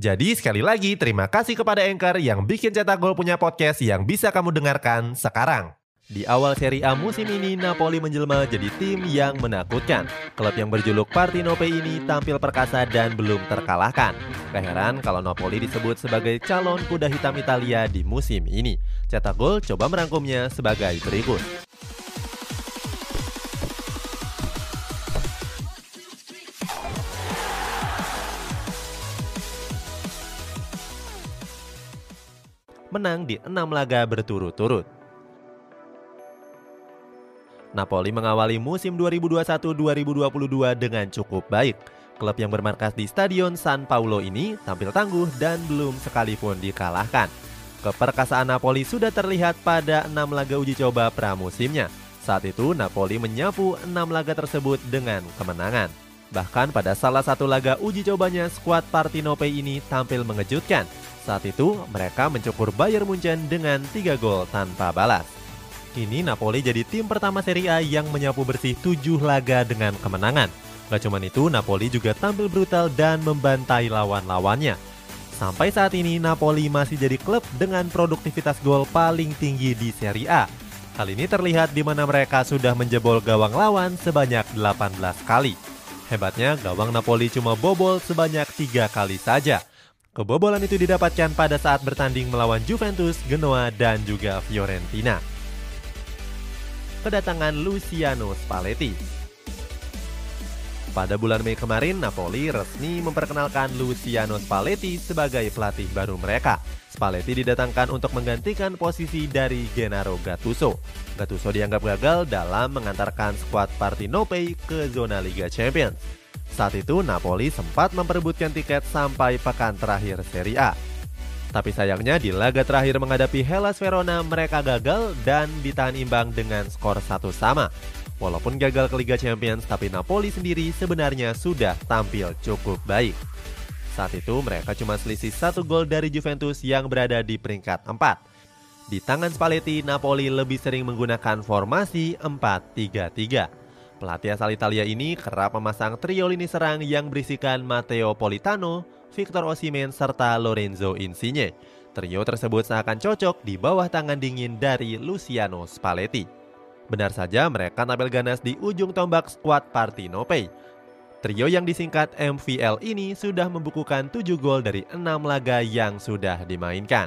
Jadi sekali lagi terima kasih kepada Anchor yang bikin Cetak Gol punya podcast yang bisa kamu dengarkan sekarang. Di awal Serie A musim ini, Napoli menjelma jadi tim yang menakutkan. Klub yang berjuluk Partinope ini tampil perkasa dan belum terkalahkan. Gak heran kalau Napoli disebut sebagai calon kuda hitam Italia di musim ini. Cetak Gol coba merangkumnya sebagai berikut. Menang di enam laga berturut-turut. Napoli mengawali musim 2021-2022 dengan cukup baik. Klub yang bermarkas di Stadion San Paulo ini tampil tangguh dan belum sekalipun dikalahkan. Keperkasaan Napoli sudah terlihat pada enam laga uji coba pramusimnya. Saat itu Napoli menyapu enam laga tersebut dengan kemenangan. Bahkan pada salah satu laga uji cobanya, skuad Partinope ini tampil mengejutkan saat itu, mereka mencukur Bayern Munchen dengan 3 gol tanpa balas. Kini Napoli jadi tim pertama Serie A yang menyapu bersih 7 laga dengan kemenangan. Gak cuma itu, Napoli juga tampil brutal dan membantai lawan-lawannya. Sampai saat ini, Napoli masih jadi klub dengan produktivitas gol paling tinggi di Serie A. Hal ini terlihat di mana mereka sudah menjebol gawang lawan sebanyak 18 kali. Hebatnya, gawang Napoli cuma bobol sebanyak tiga kali saja – Kebobolan itu didapatkan pada saat bertanding melawan Juventus, Genoa, dan juga Fiorentina. Kedatangan Luciano Spalletti Pada bulan Mei kemarin, Napoli resmi memperkenalkan Luciano Spalletti sebagai pelatih baru mereka. Spalletti didatangkan untuk menggantikan posisi dari Gennaro Gattuso. Gattuso dianggap gagal dalam mengantarkan skuad Partinope ke zona Liga Champions. Saat itu Napoli sempat memperebutkan tiket sampai pekan terakhir Serie A. Tapi sayangnya di laga terakhir menghadapi Hellas Verona mereka gagal dan ditahan imbang dengan skor satu sama. Walaupun gagal ke Liga Champions, tapi Napoli sendiri sebenarnya sudah tampil cukup baik. Saat itu mereka cuma selisih satu gol dari Juventus yang berada di peringkat 4. Di tangan Spalletti, Napoli lebih sering menggunakan formasi 4-3-3. Pelatih asal Italia ini kerap memasang trio lini serang yang berisikan Matteo Politano, Victor Osimhen, serta Lorenzo Insigne. Trio tersebut seakan cocok di bawah tangan dingin dari Luciano Spalletti. Benar saja mereka tampil ganas di ujung tombak skuad Partinope. Trio yang disingkat MVL ini sudah membukukan 7 gol dari 6 laga yang sudah dimainkan.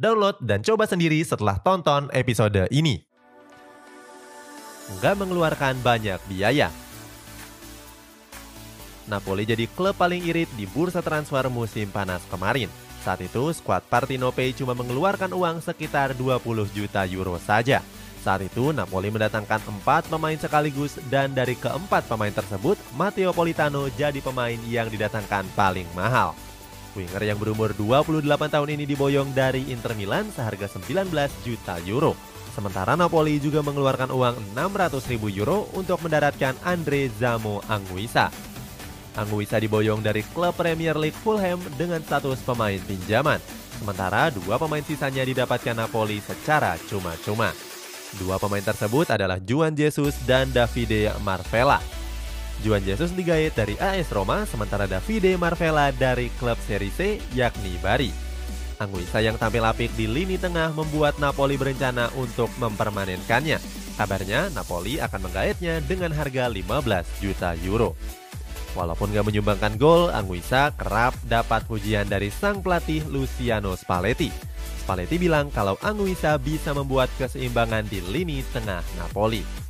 download, dan coba sendiri setelah tonton episode ini. Nggak mengeluarkan banyak biaya. Napoli jadi klub paling irit di bursa transfer musim panas kemarin. Saat itu, skuad Partinope cuma mengeluarkan uang sekitar 20 juta euro saja. Saat itu, Napoli mendatangkan empat pemain sekaligus dan dari keempat pemain tersebut, Matteo Politano jadi pemain yang didatangkan paling mahal. Winger yang berumur 28 tahun ini diboyong dari Inter Milan seharga 19 juta euro. Sementara Napoli juga mengeluarkan uang 600 ribu euro untuk mendaratkan Andre Zamo Anguissa. Anguissa diboyong dari klub Premier League Fulham dengan status pemain pinjaman. Sementara dua pemain sisanya didapatkan Napoli secara cuma-cuma. Dua pemain tersebut adalah Juan Jesus dan Davide Marvella. Juan Jesus digait dari AS Roma, sementara Davide Marvella dari klub Serie C yakni Bari. Anguissa yang tampil apik di lini tengah membuat Napoli berencana untuk mempermanenkannya. Kabarnya Napoli akan menggaetnya dengan harga 15 juta euro. Walaupun gak menyumbangkan gol, Anguissa kerap dapat pujian dari sang pelatih Luciano Spalletti. Spalletti bilang kalau Anguissa bisa membuat keseimbangan di lini tengah Napoli.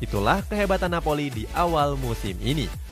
Itulah kehebatan Napoli di awal musim ini.